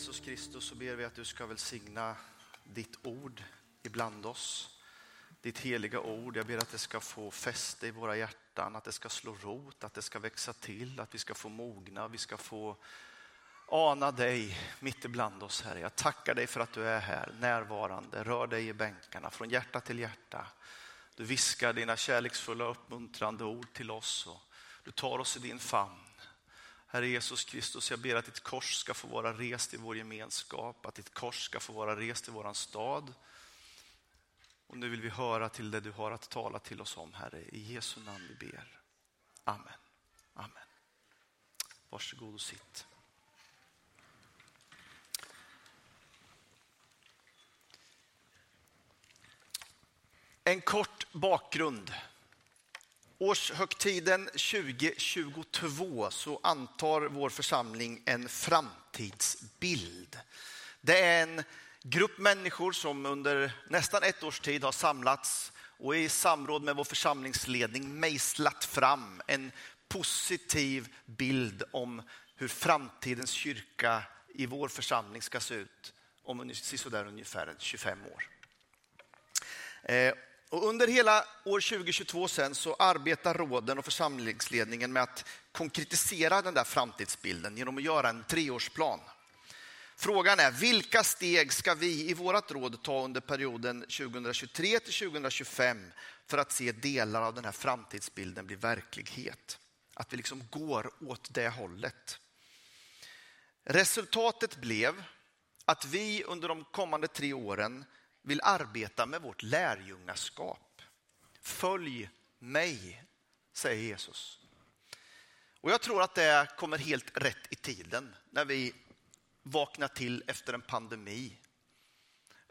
Jesus Kristus så ber vi att du ska välsigna ditt ord ibland oss. Ditt heliga ord. Jag ber att det ska få fäste i våra hjärtan, att det ska slå rot, att det ska växa till, att vi ska få mogna, vi ska få ana dig mitt ibland oss, Herre. Jag tackar dig för att du är här, närvarande. Rör dig i bänkarna, från hjärta till hjärta. Du viskar dina kärleksfulla uppmuntrande ord till oss och du tar oss i din famn. Herre Jesus Kristus, jag ber att ditt kors ska få vara rest i vår gemenskap, att ditt kors ska få vara rest i våran stad. Och nu vill vi höra till det du har att tala till oss om, Herre. I Jesu namn vi ber. Amen. Amen. Varsågod och sitt. En kort bakgrund. Årshögtiden 2022 så antar vår församling en framtidsbild. Det är en grupp människor som under nästan ett års tid har samlats och i samråd med vår församlingsledning mejslat fram en positiv bild om hur framtidens kyrka i vår församling ska se ut om sådär ungefär 25 år. Eh, och under hela år 2022 sen så arbetar råden och församlingsledningen med att konkretisera den där framtidsbilden genom att göra en treårsplan. Frågan är vilka steg ska vi i vårt råd ta under perioden 2023 till 2025 för att se delar av den här framtidsbilden bli verklighet? Att vi liksom går åt det hållet. Resultatet blev att vi under de kommande tre åren vill arbeta med vårt lärjungaskap. Följ mig, säger Jesus. Och jag tror att det kommer helt rätt i tiden när vi vaknar till efter en pandemi.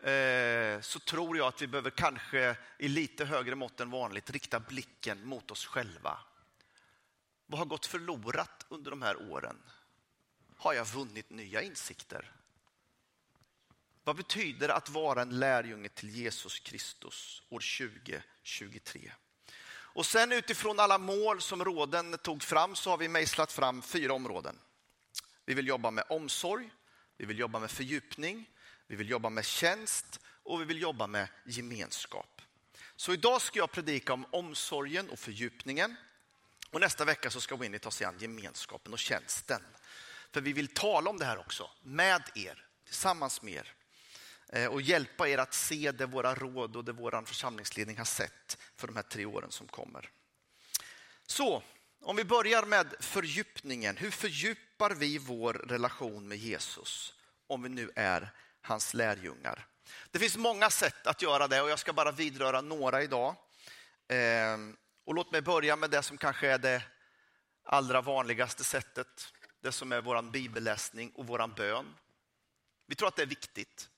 Eh, så tror jag att vi behöver kanske i lite högre mått än vanligt rikta blicken mot oss själva. Vad har gått förlorat under de här åren? Har jag vunnit nya insikter? Vad betyder att vara en lärjunge till Jesus Kristus år 2023? Och sen utifrån alla mål som råden tog fram så har vi mejslat fram fyra områden. Vi vill jobba med omsorg, vi vill jobba med fördjupning, vi vill jobba med tjänst och vi vill jobba med gemenskap. Så idag ska jag predika om omsorgen och fördjupningen. Och nästa vecka så ska Winnie ta sig an gemenskapen och tjänsten. För vi vill tala om det här också, med er, tillsammans med er. Eh, och hjälpa er att se det våra råd och det vår församlingsledning har sett för de här tre åren som kommer. Så, om vi börjar med fördjupningen. Hur fördjupar vi vår relation med Jesus om vi nu är hans lärjungar? Det finns många sätt att göra det och jag ska bara vidröra några idag. Ehm, och låt mig börja med det som kanske är det allra vanligaste sättet. Det som är vår bibelläsning och vår bön. Vi tror att det är viktigt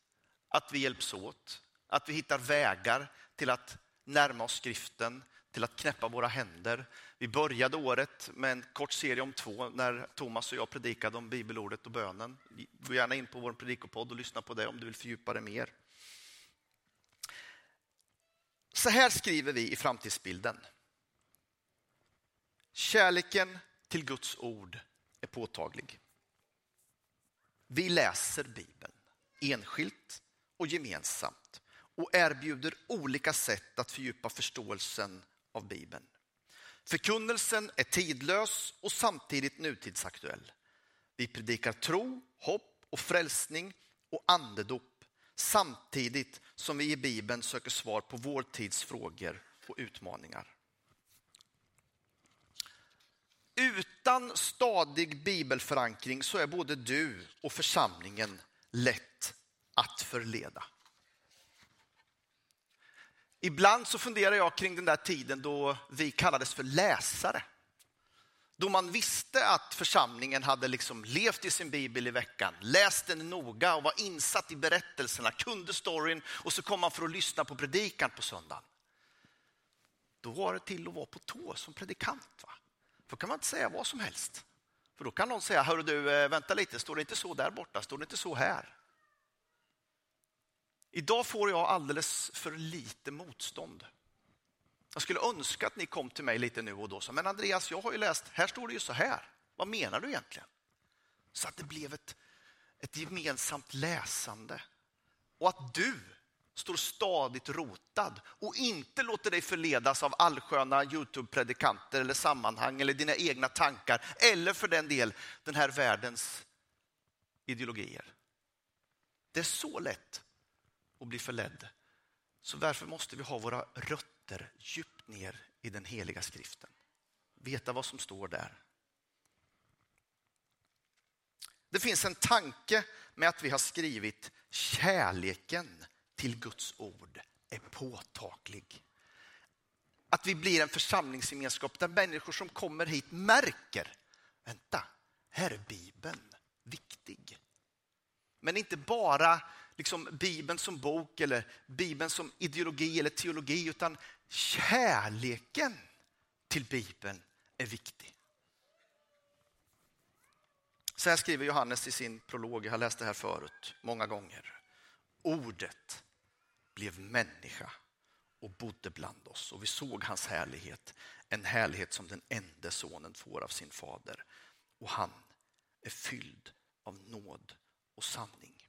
att vi hjälps åt, att vi hittar vägar till att närma oss skriften, till att knäppa våra händer. Vi började året med en kort serie om två när Thomas och jag predikade om bibelordet och bönen. Gå gärna in på vår predikopodd och lyssna på det om du vill fördjupa det mer. Så här skriver vi i framtidsbilden. Kärleken till Guds ord är påtaglig. Vi läser Bibeln enskilt och gemensamt och erbjuder olika sätt att fördjupa förståelsen av Bibeln. Förkunnelsen är tidlös och samtidigt nutidsaktuell. Vi predikar tro, hopp och frälsning och andedop samtidigt som vi i Bibeln söker svar på vår tids frågor och utmaningar. Utan stadig bibelförankring så är både du och församlingen lätt att förleda. Ibland så funderar jag kring den där tiden då vi kallades för läsare. Då man visste att församlingen hade liksom levt i sin bibel i veckan, läst den noga och var insatt i berättelserna, kunde storyn och så kom man för att lyssna på predikan på söndagen. Då var det till att vara på tå som predikant. Va? Då kan man inte säga vad som helst. För då kan någon säga, hör du, eh, vänta lite, står det inte så där borta, står det inte så här? Idag får jag alldeles för lite motstånd. Jag skulle önska att ni kom till mig lite nu och då. Så, men Andreas, jag har ju läst, här står det ju så här. Vad menar du egentligen? Så att det blev ett, ett gemensamt läsande och att du står stadigt rotad och inte låter dig förledas av allsköna Youtube-predikanter eller sammanhang eller dina egna tankar eller för den del den här världens ideologier. Det är så lätt och bli förledd. Så därför måste vi ha våra rötter djupt ner i den heliga skriften. Veta vad som står där. Det finns en tanke med att vi har skrivit kärleken till Guds ord är påtaglig. Att vi blir en församlingsgemenskap där människor som kommer hit märker, vänta, här är Bibeln viktig. Men inte bara liksom Bibeln som bok eller Bibeln som ideologi eller teologi, utan kärleken till Bibeln är viktig. Så här skriver Johannes i sin prolog, jag har läst det här förut många gånger. Ordet blev människa och bodde bland oss och vi såg hans härlighet, en härlighet som den enda sonen får av sin fader. Och han är fylld av nåd och sanning.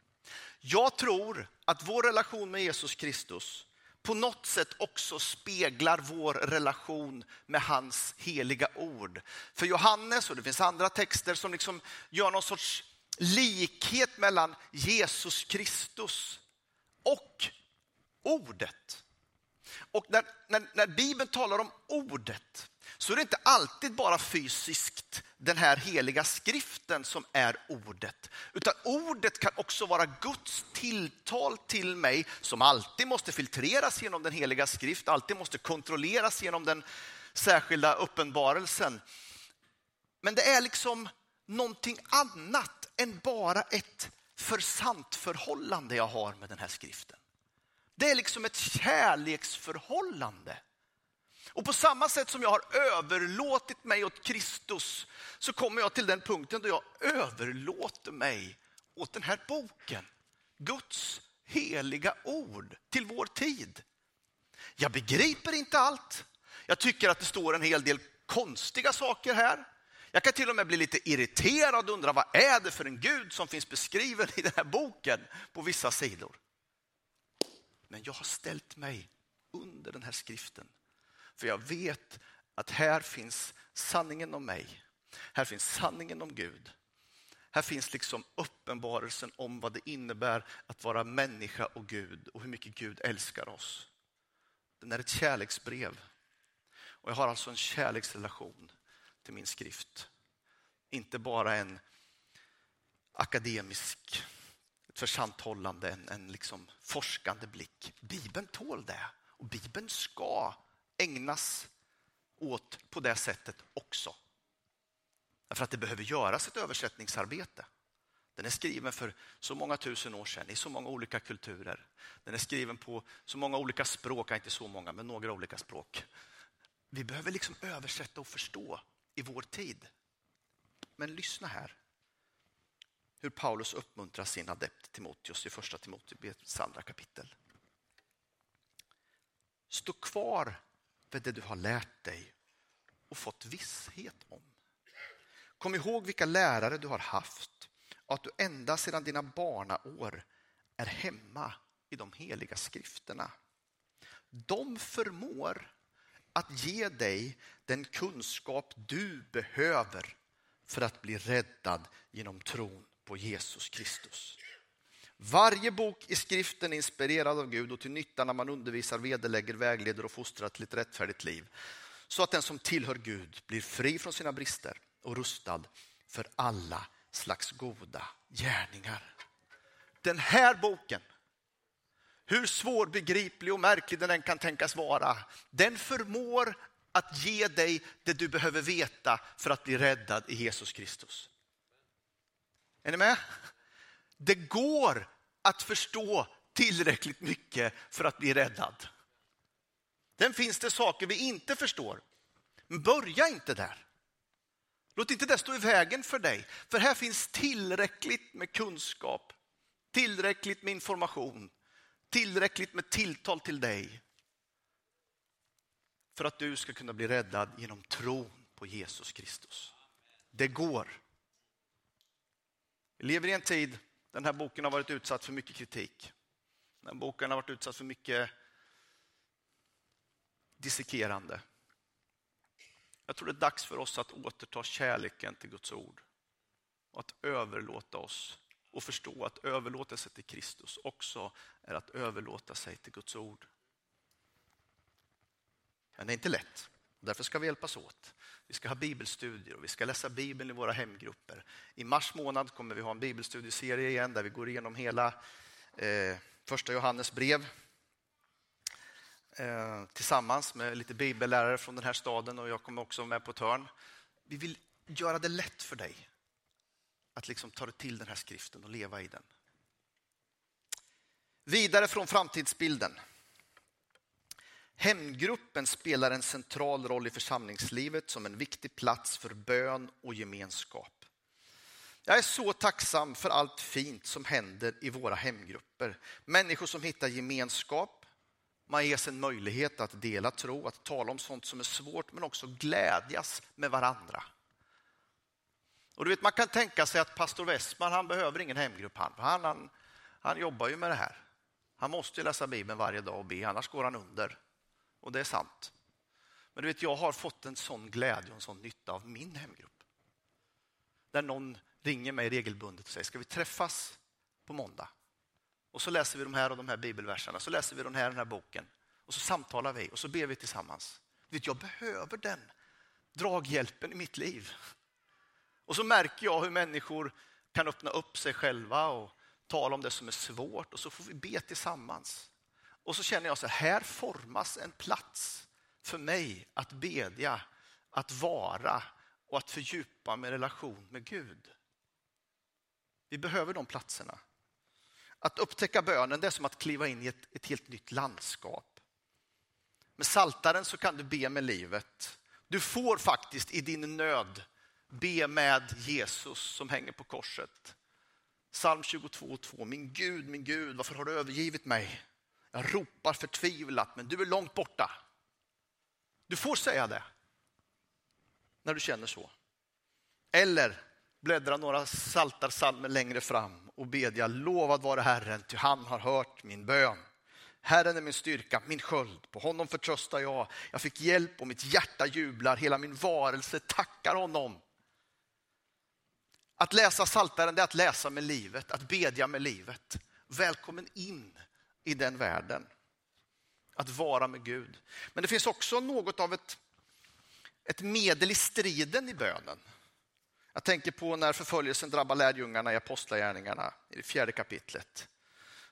Jag tror att vår relation med Jesus Kristus på något sätt också speglar vår relation med hans heliga ord. För Johannes, och det finns andra texter som liksom gör någon sorts likhet mellan Jesus Kristus och ordet. Och när, när, när Bibeln talar om ordet så är det inte alltid bara fysiskt den här heliga skriften som är ordet. Utan ordet kan också vara Guds tilltal till mig som alltid måste filtreras genom den heliga skrift, alltid måste kontrolleras genom den särskilda uppenbarelsen. Men det är liksom någonting annat än bara ett för sant förhållande jag har med den här skriften. Det är liksom ett kärleksförhållande. Och på samma sätt som jag har överlåtit mig åt Kristus så kommer jag till den punkten då jag överlåter mig åt den här boken. Guds heliga ord till vår tid. Jag begriper inte allt. Jag tycker att det står en hel del konstiga saker här. Jag kan till och med bli lite irriterad och undra vad är det för en Gud som finns beskriven i den här boken på vissa sidor. Men jag har ställt mig under den här skriften. För jag vet att här finns sanningen om mig. Här finns sanningen om Gud. Här finns liksom uppenbarelsen om vad det innebär att vara människa och Gud och hur mycket Gud älskar oss. Den är ett kärleksbrev. Och jag har alltså en kärleksrelation till min skrift. Inte bara en akademisk ett försanthållande, en, en liksom forskande blick. Bibeln tål det och Bibeln ska ägnas åt på det sättet också. Därför att det behöver göras ett översättningsarbete. Den är skriven för så många tusen år sedan i så många olika kulturer. Den är skriven på så många olika språk, inte så många, men några olika språk. Vi behöver liksom översätta och förstå i vår tid. Men lyssna här hur Paulus uppmuntrar sin adept Timoteus i första Timoteus andra kapitel. Stå kvar med det du har lärt dig och fått visshet om. Kom ihåg vilka lärare du har haft och att du ända sedan dina barnaår är hemma i de heliga skrifterna. De förmår att ge dig den kunskap du behöver för att bli räddad genom tron på Jesus Kristus. Varje bok i skriften är inspirerad av Gud och till nytta när man undervisar, vederlägger, vägleder och fostrar till ett rättfärdigt liv. Så att den som tillhör Gud blir fri från sina brister och rustad för alla slags goda gärningar. Den här boken, hur svårbegriplig och märklig den än kan tänkas vara, den förmår att ge dig det du behöver veta för att bli räddad i Jesus Kristus. Är ni med? Det går att förstå tillräckligt mycket för att bli räddad. Sen finns det saker vi inte förstår. Men börja inte där. Låt inte det stå i vägen för dig. För här finns tillräckligt med kunskap, tillräckligt med information, tillräckligt med tilltal till dig för att du ska kunna bli räddad genom tron på Jesus Kristus. Det går. Vi lever i en tid den här boken har varit utsatt för mycket kritik. Den här boken har varit utsatt för mycket dissekerande. Jag tror det är dags för oss att återta kärleken till Guds ord och att överlåta oss och förstå att överlåtelse till Kristus också är att överlåta sig till Guds ord. Men det är inte lätt. Därför ska vi hjälpas åt. Vi ska ha bibelstudier och vi ska läsa Bibeln i våra hemgrupper. I mars månad kommer vi ha en bibelstudieserie igen där vi går igenom hela eh, första Johannes brev eh, tillsammans med lite bibellärare från den här staden och jag kommer också med på ett hörn. Vi vill göra det lätt för dig att liksom ta dig till den här skriften och leva i den. Vidare från framtidsbilden. Hemgruppen spelar en central roll i församlingslivet som en viktig plats för bön och gemenskap. Jag är så tacksam för allt fint som händer i våra hemgrupper. Människor som hittar gemenskap, man ges en möjlighet att dela tro, att tala om sånt som är svårt, men också glädjas med varandra. Och du vet, man kan tänka sig att pastor Westman, han behöver ingen hemgrupp. Han, han, han, han jobbar ju med det här. Han måste läsa Bibeln varje dag och be, annars går han under. Och det är sant. Men du vet, jag har fått en sån glädje och en sån nytta av min hemgrupp. Där någon ringer mig regelbundet och säger, ska vi träffas på måndag? Och så läser vi de här och de här bibelverserna, så läser vi den här, den här boken. Och så samtalar vi och så ber vi tillsammans. Du vet, jag behöver den draghjälpen i mitt liv. Och så märker jag hur människor kan öppna upp sig själva och tala om det som är svårt och så får vi be tillsammans. Och så känner jag så här, här formas en plats för mig att bedja, att vara och att fördjupa min relation med Gud. Vi behöver de platserna. Att upptäcka bönen det är som att kliva in i ett, ett helt nytt landskap. Med saltaren så kan du be med livet. Du får faktiskt i din nöd be med Jesus som hänger på korset. Psalm 22.2. Min Gud, min Gud, varför har du övergivit mig? Jag ropar förtvivlat, men du är långt borta. Du får säga det när du känner så. Eller bläddra några saltarsalmer längre fram och bedja lovad vare Herren, ty han har hört min bön. Herren är min styrka, min sköld, på honom förtröstar jag. Jag fick hjälp och mitt hjärta jublar, hela min varelse tackar honom. Att läsa saltaren är att läsa med livet, att bedja med livet. Välkommen in i den världen. Att vara med Gud. Men det finns också något av ett, ett medel i striden i bönen. Jag tänker på när förföljelsen drabbar lärjungarna i Apostlagärningarna i det fjärde kapitlet.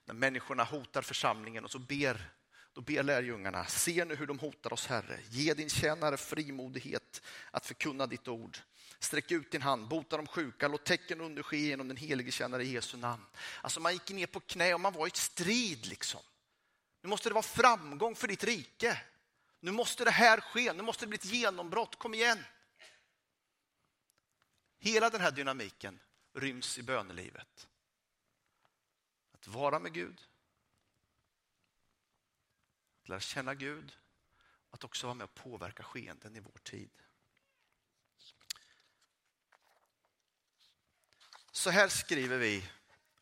När människorna hotar församlingen och så ber, då ber lärjungarna, se nu hur de hotar oss Herre, ge din tjänare frimodighet att förkunna ditt ord. Sträck ut din hand, bota de sjuka, låt tecken underske genom den helige tjänare i Jesu namn. Alltså man gick ner på knä och man var i ett strid liksom. Nu måste det vara framgång för ditt rike. Nu måste det här ske, nu måste det bli ett genombrott, kom igen. Hela den här dynamiken ryms i bönelivet. Att vara med Gud, att lära känna Gud, att också vara med och påverka skeenden i vår tid. Så här skriver vi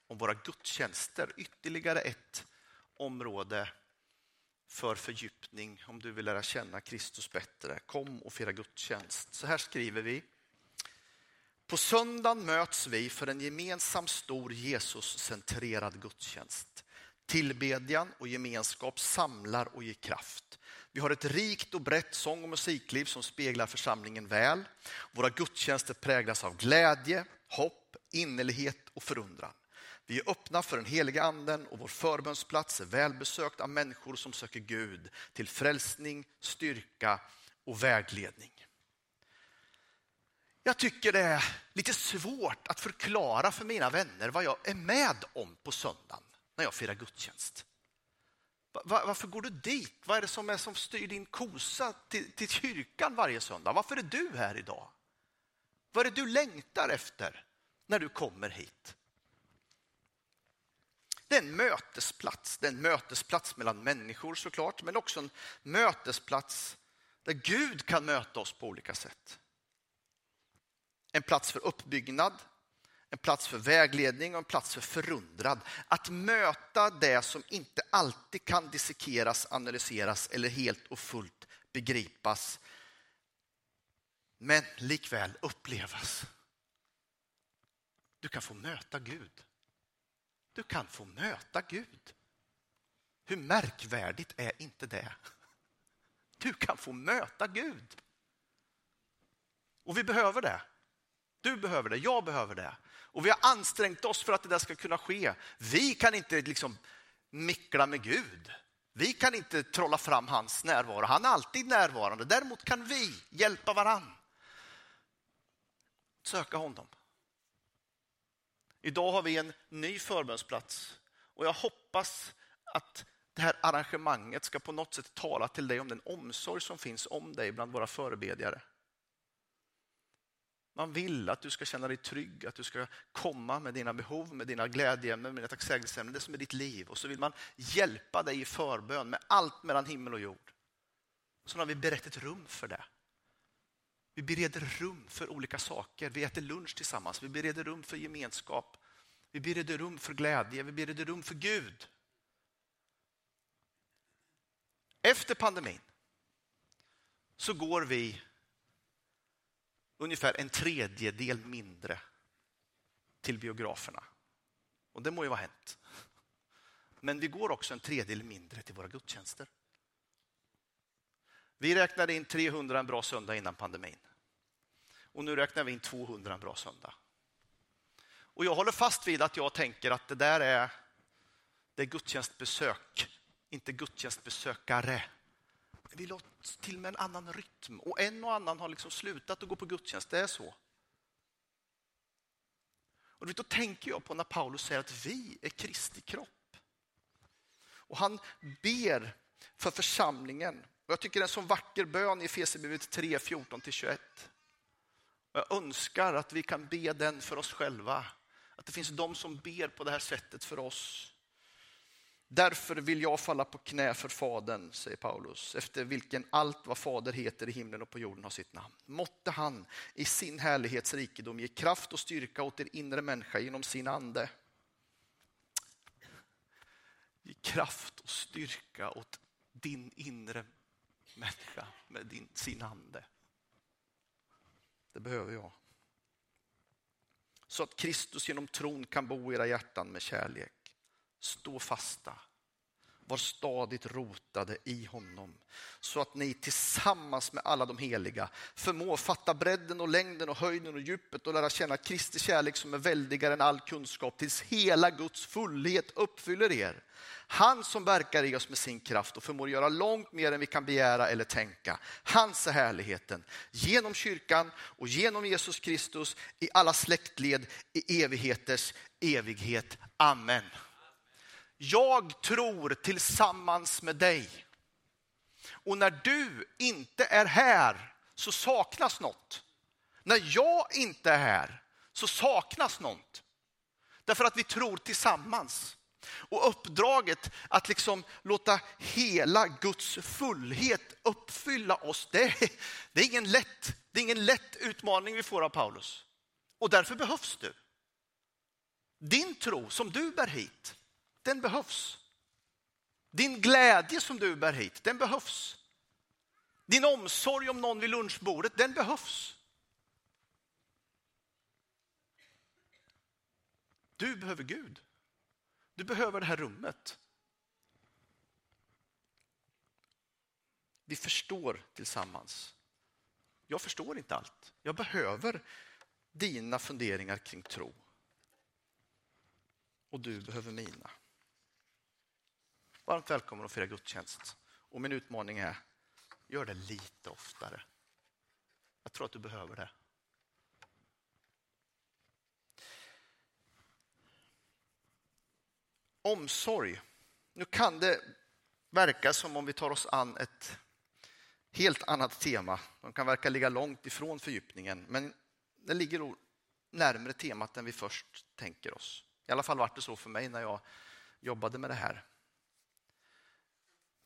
om våra gudstjänster. Ytterligare ett område för fördjupning om du vill lära känna Kristus bättre. Kom och fira gudstjänst. Så här skriver vi. På söndagen möts vi för en gemensam stor Jesus-centrerad gudstjänst. Tillbedjan och gemenskap samlar och ger kraft. Vi har ett rikt och brett sång och musikliv som speglar församlingen väl. Våra gudstjänster präglas av glädje, hopp, innerlighet och förundran. Vi är öppna för den heliga anden och vår förbönsplats är välbesökt av människor som söker Gud till frälsning, styrka och vägledning. Jag tycker det är lite svårt att förklara för mina vänner vad jag är med om på söndagen när jag firar gudstjänst. Varför går du dit? Vad är det som, är som styr din kosa till, till kyrkan varje söndag? Varför är du här idag? Vad är det du längtar efter när du kommer hit? Det är en mötesplats. Det är en mötesplats mellan människor såklart, men också en mötesplats där Gud kan möta oss på olika sätt. En plats för uppbyggnad, en plats för vägledning och en plats för förundrad. Att möta det som inte alltid kan dissekeras, analyseras eller helt och fullt begripas. Men likväl upplevas. Du kan få möta Gud. Du kan få möta Gud. Hur märkvärdigt är inte det? Du kan få möta Gud. Och vi behöver det. Du behöver det, jag behöver det. Och vi har ansträngt oss för att det där ska kunna ske. Vi kan inte liksom mickla med Gud. Vi kan inte trolla fram hans närvaro. Han är alltid närvarande. Däremot kan vi hjälpa varann. Söka honom. Idag har vi en ny förbönsplats och jag hoppas att det här arrangemanget ska på något sätt tala till dig om den omsorg som finns om dig bland våra förebedjare. Man vill att du ska känna dig trygg, att du ska komma med dina behov, med dina glädjeämnen, med dina tacksägelseämnen, det som är ditt liv. Och så vill man hjälpa dig i förbön med allt mellan himmel och jord. Så har vi berett ett rum för det. Vi bereder rum för olika saker. Vi äter lunch tillsammans, vi bereder rum för gemenskap. Vi bereder rum för glädje, vi bereder rum för Gud. Efter pandemin så går vi ungefär en tredjedel mindre till biograferna. Och det må ju vara hänt. Men vi går också en tredjedel mindre till våra gudstjänster. Vi räknade in 300 en bra söndag innan pandemin. Och nu räknar vi in 200 en bra söndag. Och jag håller fast vid att jag tänker att det där är, det är gudstjänstbesök, inte gudstjänstbesökare. Vi la till med en annan rytm och en och annan har liksom slutat att gå på gudstjänst. Det är så. Och då tänker jag på när Paulus säger att vi är Kristi kropp. Och han ber för församlingen. Och jag tycker det är en så vacker bön i Efesierbrevet 3, 14-21. Jag önskar att vi kan be den för oss själva. Att det finns de som ber på det här sättet för oss. Därför vill jag falla på knä för Fadern, säger Paulus, efter vilken allt vad Fader heter i himlen och på jorden har sitt namn. Måtte han i sin härlighets rikedom ge kraft och styrka åt er inre människa genom sin ande. Ge kraft och styrka åt din inre människa med din, sin ande. Det behöver jag. Så att Kristus genom tron kan bo i era hjärtan med kärlek. Stå fasta. Var stadigt rotade i honom så att ni tillsammans med alla de heliga förmår fatta bredden och längden och höjden och djupet och lära känna Kristi kärlek som är väldigare än all kunskap tills hela Guds fullhet uppfyller er. Han som verkar i oss med sin kraft och förmår göra långt mer än vi kan begära eller tänka. Hans är härligheten genom kyrkan och genom Jesus Kristus i alla släktled i evigheters evighet. Amen. Jag tror tillsammans med dig. Och när du inte är här så saknas något. När jag inte är här så saknas något. Därför att vi tror tillsammans. Och uppdraget att liksom låta hela Guds fullhet uppfylla oss, det är, det, är ingen lätt, det är ingen lätt utmaning vi får av Paulus. Och därför behövs du. Din tro som du bär hit, den behövs. Din glädje som du bär hit, den behövs. Din omsorg om någon vid lunchbordet, den behövs. Du behöver Gud. Du behöver det här rummet. Vi förstår tillsammans. Jag förstår inte allt. Jag behöver dina funderingar kring tro. Och du behöver mina. Varmt välkommen att fira gudstjänst. Och min utmaning är, gör det lite oftare. Jag tror att du behöver det. Omsorg. Nu kan det verka som om vi tar oss an ett helt annat tema. De kan verka ligga långt ifrån fördjupningen, men det ligger nog närmare temat än vi först tänker oss. I alla fall var det så för mig när jag jobbade med det här.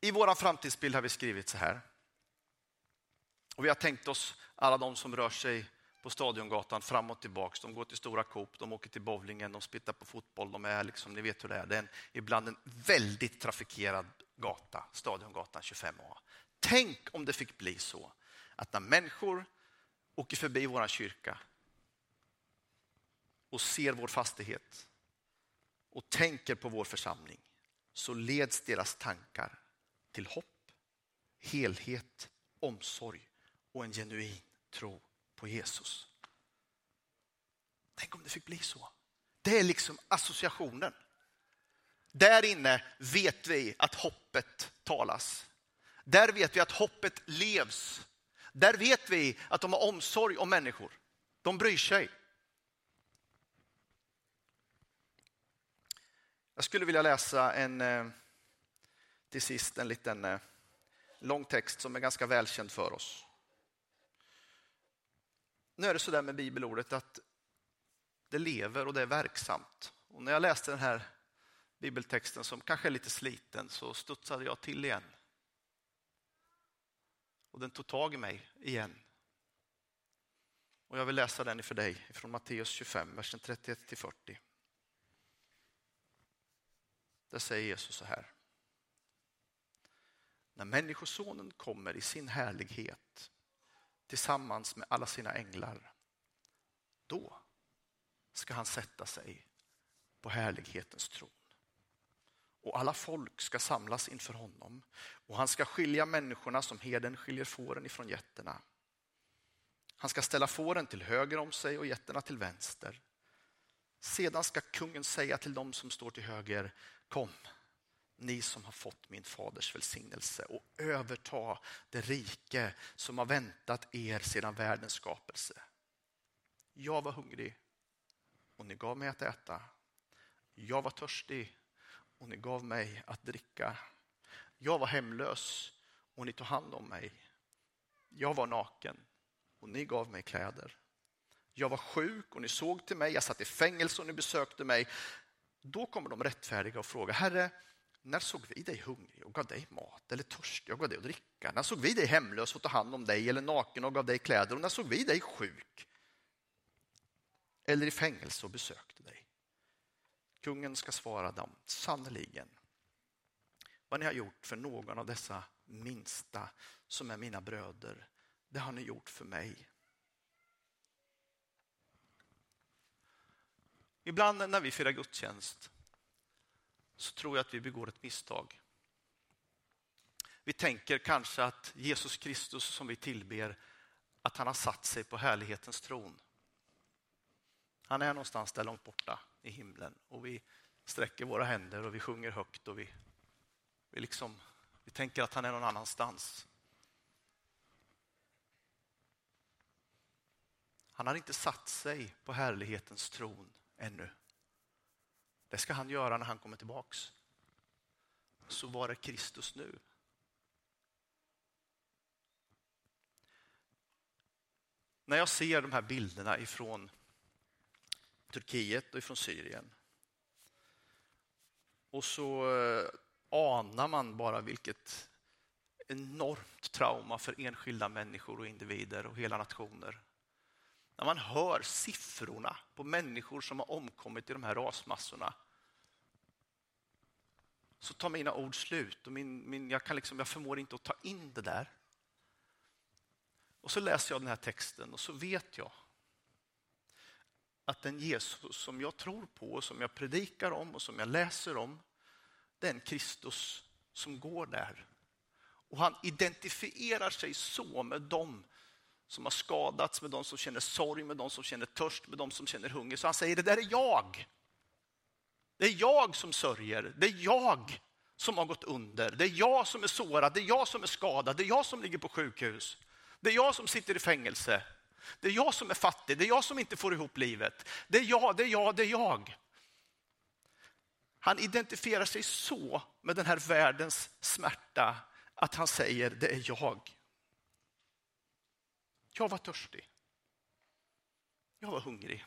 I vår framtidsbild har vi skrivit så här. Och vi har tänkt oss alla de som rör sig på Stadiongatan fram och tillbaks. De går till Stora Coop, de åker till bowlingen, de spittar på fotboll. De är liksom, ni vet hur det är. Det är en, ibland en väldigt trafikerad gata, Stadiongatan 25A. Tänk om det fick bli så att när människor åker förbi vår kyrka och ser vår fastighet och tänker på vår församling så leds deras tankar till hopp, helhet, omsorg och en genuin tro på Jesus. Tänk om det fick bli så. Det är liksom associationen. Där inne vet vi att hoppet talas. Där vet vi att hoppet levs. Där vet vi att de har omsorg om människor. De bryr sig. Jag skulle vilja läsa en, eh, till sist en liten eh, lång text som är ganska välkänd för oss. Nu är det så där med bibelordet att det lever och det är verksamt. Och när jag läste den här bibeltexten som kanske är lite sliten så studsade jag till igen. Och den tog tag i mig igen. Och jag vill läsa den för dig från Matteus 25, versen 31 40. Där säger Jesus så här. När Människosonen kommer i sin härlighet tillsammans med alla sina änglar, då ska han sätta sig på härlighetens tron. Och alla folk ska samlas inför honom och han ska skilja människorna som heden skiljer fåren ifrån getterna. Han ska ställa fåren till höger om sig och getterna till vänster. Sedan ska kungen säga till dem som står till höger, kom, ni som har fått min faders välsignelse och överta det rike som har väntat er sedan världens skapelse. Jag var hungrig och ni gav mig att äta. Jag var törstig och ni gav mig att dricka. Jag var hemlös och ni tog hand om mig. Jag var naken och ni gav mig kläder. Jag var sjuk och ni såg till mig. Jag satt i fängelse och ni besökte mig. Då kommer de rättfärdiga och frågar, Herre, när såg vi dig hungrig och gav dig mat eller törstig och gav dig att dricka? När såg vi dig hemlös och tog hand om dig eller naken och gav dig kläder? Och när såg vi dig sjuk eller i fängelse och besökte dig? Kungen ska svara dem, sannerligen. Vad ni har gjort för någon av dessa minsta som är mina bröder, det har ni gjort för mig. Ibland när vi firar gudstjänst så tror jag att vi begår ett misstag. Vi tänker kanske att Jesus Kristus som vi tillber, att han har satt sig på härlighetens tron. Han är någonstans där långt borta i himlen och vi sträcker våra händer och vi sjunger högt och vi, vi, liksom, vi tänker att han är någon annanstans. Han har inte satt sig på härlighetens tron ännu. Det ska han göra när han kommer tillbaks. Så var är Kristus nu? När jag ser de här bilderna ifrån Turkiet och ifrån Syrien och så eh, anar man bara vilket enormt trauma för enskilda människor och individer och hela nationer när man hör siffrorna på människor som har omkommit i de här rasmassorna så tar mina ord slut och min, min, jag, kan liksom, jag förmår inte att ta in det där. Och så läser jag den här texten och så vet jag att den Jesus som jag tror på, och som jag predikar om och som jag läser om, det är en Kristus som går där. Och han identifierar sig så med dem som har skadats, med de som känner sorg, med de som känner törst, med de som känner hunger. Så han säger, det där är jag. Det är jag som sörjer, det är jag som har gått under, det är jag som är sårad, det är jag som är skadad, det är jag som ligger på sjukhus, det är jag som sitter i fängelse, det är jag som är fattig, det är jag som inte får ihop livet. Det är jag, det är jag, det är jag. Han identifierar sig så med den här världens smärta att han säger, det är jag. Jag var törstig. Jag var hungrig.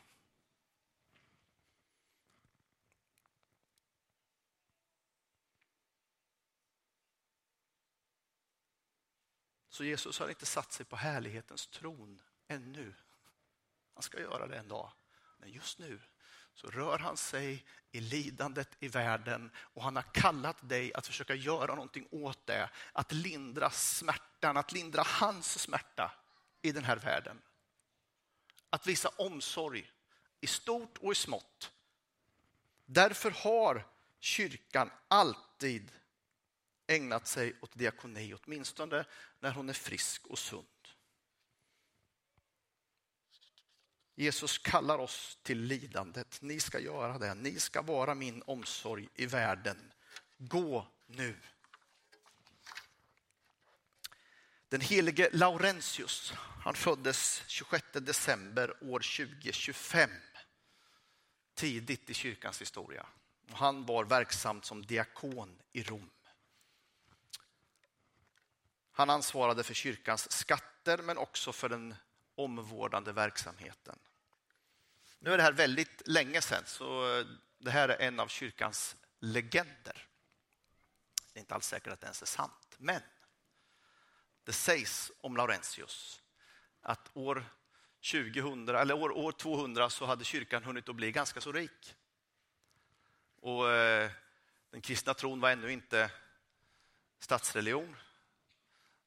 Så Jesus har inte satt sig på härlighetens tron ännu. Han ska göra det en dag. Men just nu så rör han sig i lidandet i världen och han har kallat dig att försöka göra någonting åt det. Att lindra smärtan, att lindra hans smärta i den här världen. Att visa omsorg i stort och i smått. Därför har kyrkan alltid ägnat sig åt diakoni, åtminstone när hon är frisk och sund. Jesus kallar oss till lidandet. Ni ska göra det. Ni ska vara min omsorg i världen. Gå nu. Den helige Laurentius, han föddes 26 december år 2025. Tidigt i kyrkans historia. Han var verksam som diakon i Rom. Han ansvarade för kyrkans skatter men också för den omvårdande verksamheten. Nu är det här väldigt länge sedan, så det här är en av kyrkans legender. Det är inte alls säkert att det ens är sant, men det sägs om Laurentius att år 2000, eller år, år 200 så hade kyrkan hunnit att bli ganska så rik. Och eh, den kristna tron var ännu inte statsreligion.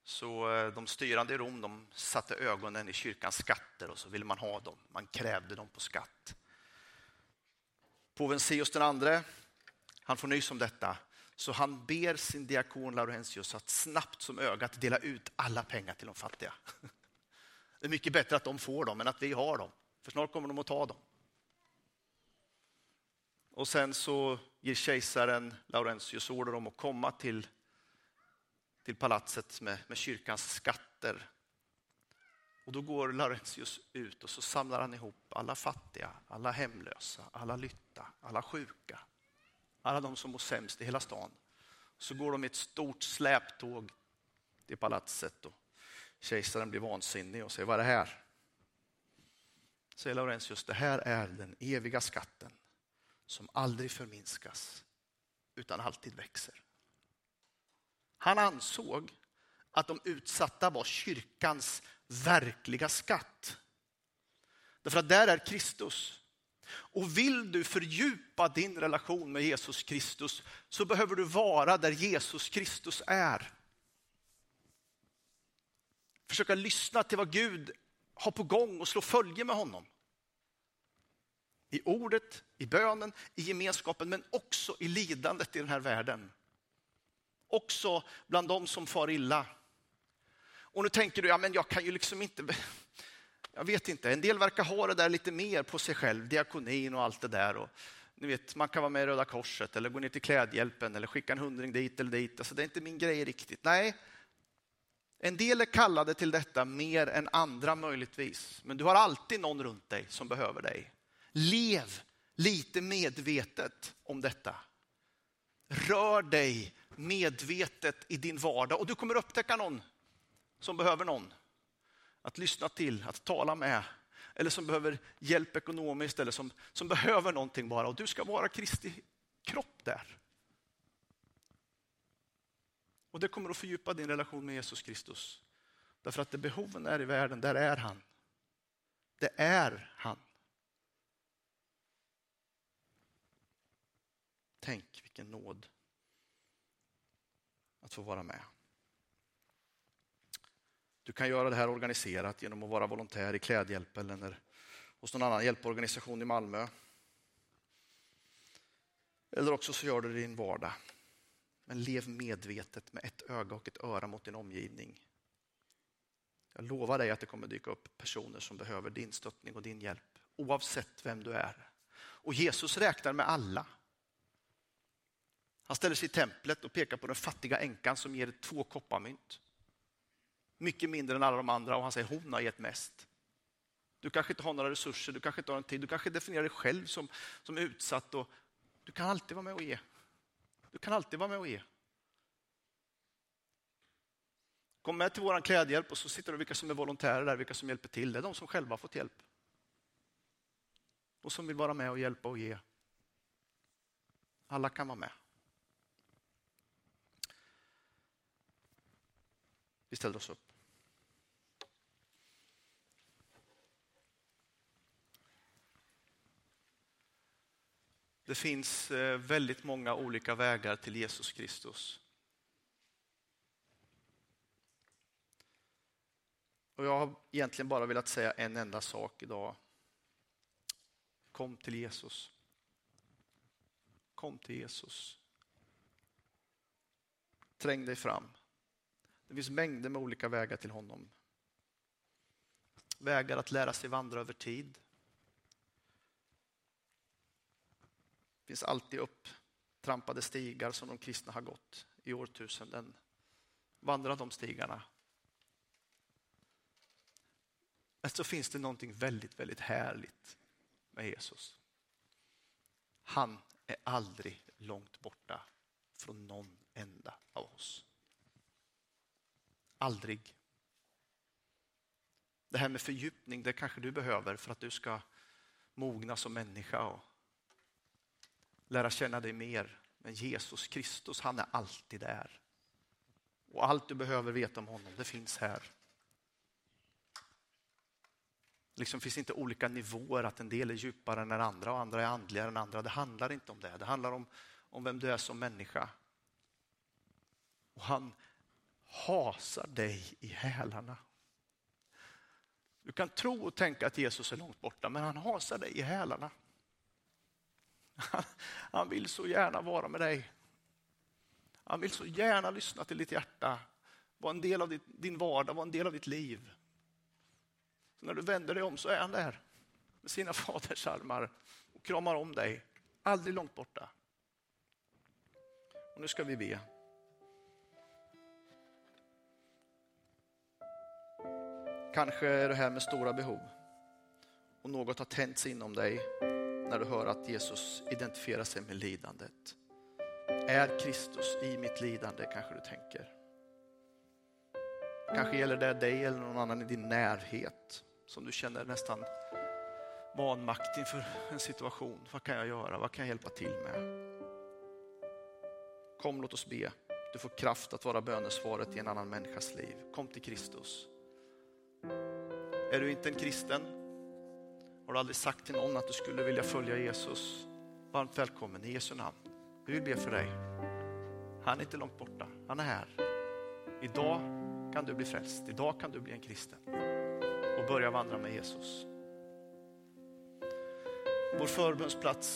Så eh, de styrande i Rom de satte ögonen i kyrkans skatter och så ville man ha dem. Man krävde dem på skatt. Påven Sios den andre, han får nys om detta. Så han ber sin diakon Laurentius att snabbt som ögat dela ut alla pengar till de fattiga. Det är mycket bättre att de får dem än att vi har dem. För snart kommer de att ta dem. Och sen så ger kejsaren Laurentius order om att komma till till palatset med, med kyrkans skatter. Och då går Laurentius ut och så samlar han ihop alla fattiga, alla hemlösa, alla lytta, alla sjuka, alla de som mår sämst i hela stan. Så går de i ett stort släptåg till palatset och kejsaren blir vansinnig och säger, vad är det här? Säger Laurentius, det här är den eviga skatten som aldrig förminskas utan alltid växer. Han ansåg att de utsatta var kyrkans verkliga skatt. Därför att där är Kristus. Och vill du fördjupa din relation med Jesus Kristus så behöver du vara där Jesus Kristus är. Försöka lyssna till vad Gud har på gång och slå följe med honom. I ordet, i bönen, i gemenskapen men också i lidandet i den här världen också bland de som far illa. Och nu tänker du, ja men jag kan ju liksom inte, jag vet inte, en del verkar ha det där lite mer på sig själv, diakonin och allt det där. Och, ni vet, man kan vara med i Röda Korset eller gå ner till Klädhjälpen eller skicka en hundring dit eller dit. Alltså, det är inte min grej riktigt. Nej, en del är kallade till detta mer än andra möjligtvis. Men du har alltid någon runt dig som behöver dig. Lev lite medvetet om detta. Rör dig medvetet i din vardag och du kommer upptäcka någon som behöver någon att lyssna till, att tala med eller som behöver hjälp ekonomiskt eller som, som behöver någonting bara och du ska vara Kristi kropp där. Och det kommer att fördjupa din relation med Jesus Kristus. Därför att det behoven är i världen, där är han. Det är han. Tänk vilken nåd att få vara med. Du kan göra det här organiserat genom att vara volontär i Klädhjälpen eller hos någon annan hjälporganisation i Malmö. Eller också så gör du det i din vardag. Men lev medvetet med ett öga och ett öra mot din omgivning. Jag lovar dig att det kommer dyka upp personer som behöver din stöttning och din hjälp, oavsett vem du är. Och Jesus räknar med alla. Han ställer sig i templet och pekar på den fattiga änkan som ger två kopparmynt. Mycket mindre än alla de andra och han säger hon har gett mest. Du kanske inte har några resurser, du kanske inte har en tid, du kanske definierar dig själv som, som utsatt. Och du kan alltid vara med och ge. Du kan alltid vara med och ge. Kom med till vår klädhjälp och så sitter du vilka som är volontärer där, vilka som hjälper till. Det är de som själva har fått hjälp. Och som vill vara med och hjälpa och ge. Alla kan vara med. Vi ställer oss upp. Det finns eh, väldigt många olika vägar till Jesus Kristus. Och jag har egentligen bara velat säga en enda sak idag. Kom till Jesus. Kom till Jesus. Träng dig fram. Det finns mängder med olika vägar till honom. Vägar att lära sig vandra över tid. Det finns alltid upptrampade stigar som de kristna har gått i årtusenden. Vandra de stigarna. Men så finns det någonting väldigt, väldigt härligt med Jesus. Han är aldrig långt borta från någon enda av oss. Aldrig. Det här med fördjupning, det kanske du behöver för att du ska mogna som människa och lära känna dig mer. Men Jesus Kristus, han är alltid där. Och allt du behöver veta om honom, det finns här. liksom finns inte olika nivåer, att en del är djupare än den andra och andra är andligare än andra. Det handlar inte om det. Det handlar om, om vem du är som människa. Och han hasar dig i hälarna. Du kan tro och tänka att Jesus är långt borta, men han hasar dig i hälarna. Han, vill så gärna vara med dig. Han vill så gärna lyssna till ditt hjärta, vara en del av din vardag, vara en del av ditt liv. Så när du vänder dig om så är han där med sina faders armar och kramar om dig. Aldrig långt borta. Och nu ska vi be. Kanske är det här med stora behov och något har tänts inom dig när du hör att Jesus identifierar sig med lidandet. Är Kristus i mitt lidande kanske du tänker. Kanske gäller det dig eller någon annan i din närhet som du känner nästan vanmakt inför en situation. Vad kan jag göra? Vad kan jag hjälpa till med? Kom, låt oss be. Du får kraft att vara bönesvaret i en annan människas liv. Kom till Kristus. Är du inte en kristen? Har du aldrig sagt till någon att du skulle vilja följa Jesus? Varmt välkommen i Jesu namn. Vi vill be för dig. Han är inte långt borta, han är här. Idag kan du bli frälst, idag kan du bli en kristen och börja vandra med Jesus. Vår förbönsplats